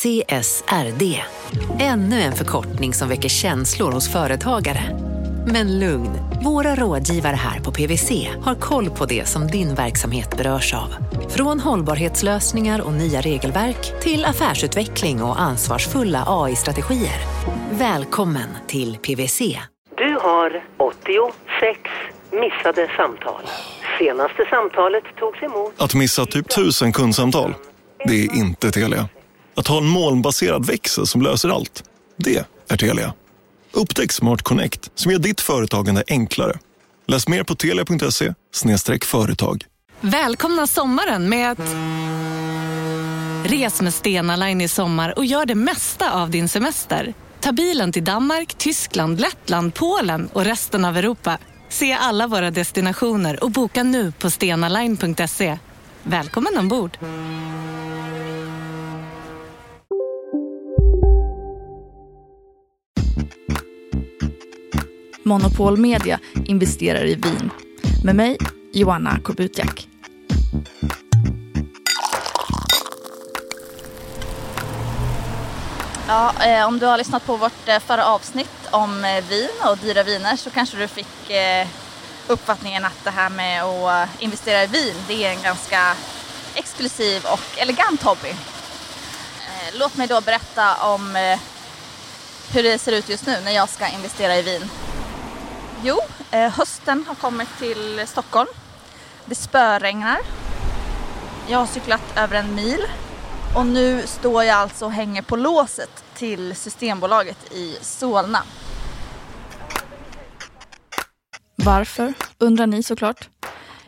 CSRD. Ännu en förkortning som väcker känslor hos företagare. Men lugn, våra rådgivare här på PWC har koll på det som din verksamhet berörs av. Från hållbarhetslösningar och nya regelverk till affärsutveckling och ansvarsfulla AI-strategier. Välkommen till PWC. Du har 86 missade samtal. Senaste samtalet togs emot... Att missa typ tusen kundsamtal, det är inte Telia. Att ha en molnbaserad växel som löser allt, det är Telia. Upptäck Smart Connect som gör ditt företagande enklare. Läs mer på telia.se företag. Välkomna sommaren med att... Res med Stena Line i sommar och gör det mesta av din semester. Ta bilen till Danmark, Tyskland, Lettland, Polen och resten av Europa. Se alla våra destinationer och boka nu på stenaline.se. Välkommen ombord! Monopol Media investerar i vin. Med mig, Joanna Kobutjak. Ja, eh, om du har lyssnat på vårt eh, förra avsnitt om eh, vin och dyra viner så kanske du fick eh, uppfattningen att det här med att eh, investera i vin det är en ganska exklusiv och elegant hobby. Eh, låt mig då berätta om eh, hur det ser ut just nu när jag ska investera i vin. Jo, eh, hösten har kommit till Stockholm. Det spöregnar. Jag har cyklat över en mil och nu står jag alltså och hänger på låset till Systembolaget i Solna. Varför, undrar ni såklart.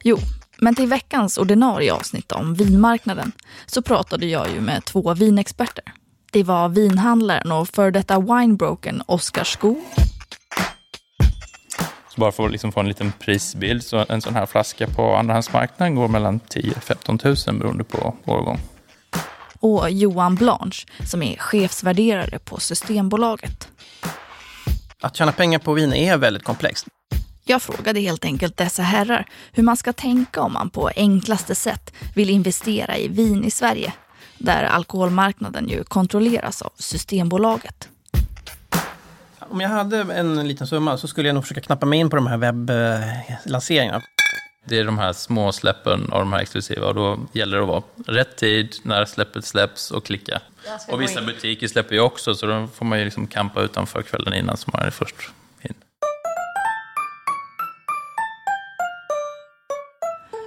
Jo, men till veckans ordinarie avsnitt om vinmarknaden så pratade jag ju med två vinexperter. Det var vinhandlaren och för detta winebrokern Oskar Skog. Så bara för att liksom få en liten prisbild, så en sån här flaska på andrahandsmarknaden går mellan 10-15 000 beroende på årgång och Johan Blanche som är chefsvärderare på Systembolaget. Att tjäna pengar på vin är väldigt komplext. Jag frågade helt enkelt dessa herrar hur man ska tänka om man på enklaste sätt vill investera i vin i Sverige, där alkoholmarknaden ju kontrolleras av Systembolaget. Om jag hade en liten summa så skulle jag nog försöka knappa mig in på de här webblanseringarna. Det är de här små släppen av de här exklusiva och då gäller det att vara rätt tid när släppet släpps och klicka. Och vissa butiker släpper ju också så då får man ju liksom kampa utanför kvällen innan så man är först in.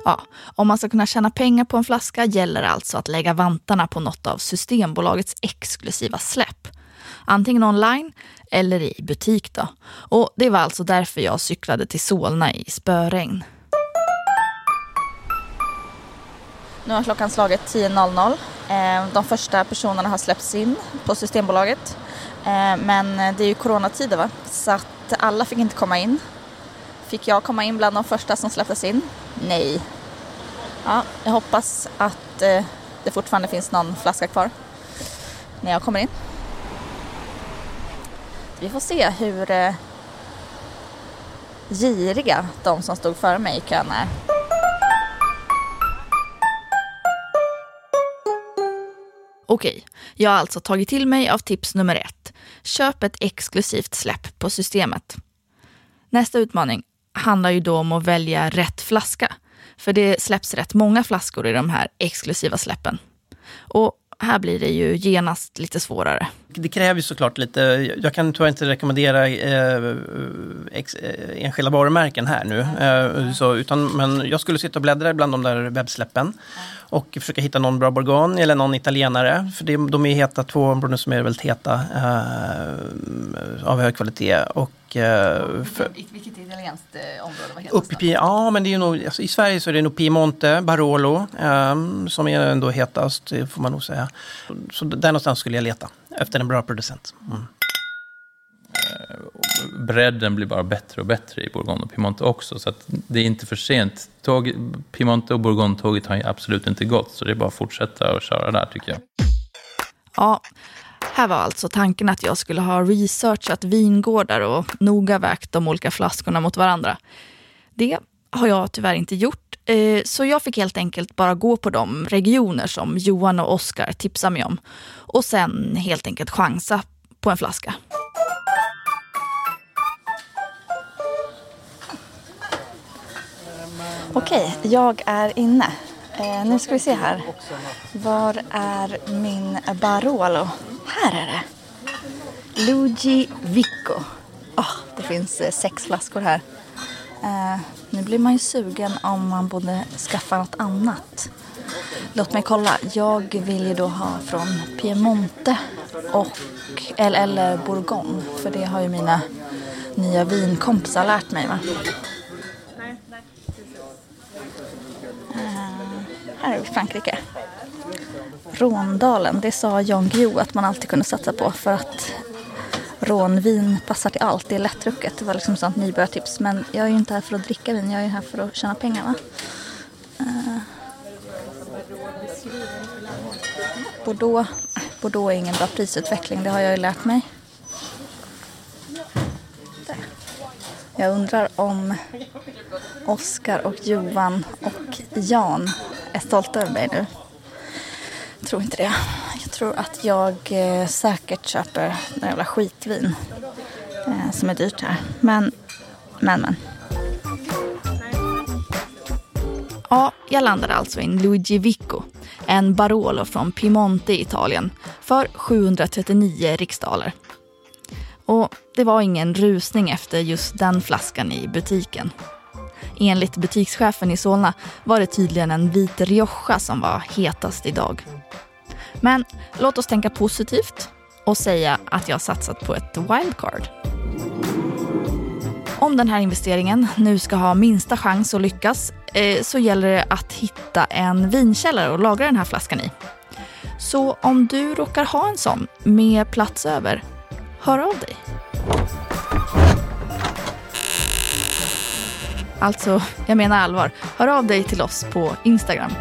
Ja, om man ska kunna tjäna pengar på en flaska gäller det alltså att lägga vantarna på något av Systembolagets exklusiva släpp. Antingen online eller i butik då. Och det var alltså därför jag cyklade till Solna i spöregn. Nu har klockan slagit 10.00. Eh, de första personerna har släppts in på Systembolaget. Eh, men det är ju coronatider va, så att alla fick inte komma in. Fick jag komma in bland de första som släpptes in? Nej. Ja, jag hoppas att eh, det fortfarande finns någon flaska kvar när jag kommer in. Vi får se hur eh, giriga de som stod före mig i kön är. Okej, jag har alltså tagit till mig av tips nummer ett. Köp ett exklusivt släpp på systemet. Nästa utmaning handlar ju då om att välja rätt flaska. För det släpps rätt många flaskor i de här exklusiva släppen. Och här blir det ju genast lite svårare. Det kräver ju såklart lite, jag kan tyvärr inte rekommendera eh, ex, eh, enskilda varumärken här nu. Eh, så, utan, men jag skulle sitta och bläddra bland de där webbsläppen och försöka hitta någon bra Bourgogne eller någon italienare. För det, de är heta, två områden som är väldigt heta eh, av hög kvalitet. Och, eh, för, Vilket italienskt eh, område? Vad upp i, ja, men det är nog, alltså, I Sverige så är det nog Piemonte, Barolo eh, som är ändå hetast, får man nog säga. Så där någonstans skulle jag leta efter en bra producent. Mm. Eh, bredden blir bara bättre och bättre i Bourgogne och Piemonte också. Så det är inte för sent. Tåg, Piemonte och Bourgogne-tåget har absolut inte gått. Så det är bara att fortsätta och köra där tycker jag. Ja, här var alltså tanken att jag skulle ha researchat vingårdar och noga vägt de olika flaskorna mot varandra. Det har jag tyvärr inte gjort Eh, så jag fick helt enkelt bara gå på de regioner som Johan och Oskar tipsade mig om. Och sen helt enkelt chansa på en flaska. Okej, jag är inne. Eh, nu ska vi se här. Var är min Barolo? Här är det. Luigi Vico. Oh, det finns eh, sex flaskor här. Eh, nu blir man ju sugen om man borde skaffa något annat. Låt mig kolla. Jag vill ju då ha från Piemonte och, eller, eller Bourgogne. För det har ju mina nya vinkompisar lärt mig. Va? Eh, här är vi Frankrike. Råndalen, det sa Jan Guillou att man alltid kunde satsa på för att rånvin passar till allt. Det är lättdrucket. Det var liksom sånt nybörjartips. Men jag är ju inte här för att dricka vin, jag är här för att tjäna pengar. Va? Eh, Bordeaux, Bordeaux är ingen bra prisutveckling, det har jag ju lärt mig. Jag undrar om Oskar och Johan och Jan är stolta över mig nu. Jag tror inte det. Jag tror att jag eh, säkert köper några jävla skitvin eh, som är dyrt här. Men, men, men. Ja, jag landade alltså i en Luigi Vico, en Barolo från Piemonte i Italien, för 739 riksdaler. Och det var ingen rusning efter just den flaskan i butiken. Enligt butikschefen i Solna var det tydligen en vit Rioja som var hetast idag. Men låt oss tänka positivt och säga att jag satsat på ett wildcard. Om den här investeringen nu ska ha minsta chans att lyckas eh, så gäller det att hitta en vinkällare och lagra den här flaskan i. Så om du råkar ha en sån med plats över, hör av dig. Alltså, jag menar allvar. Hör av dig till oss på Instagram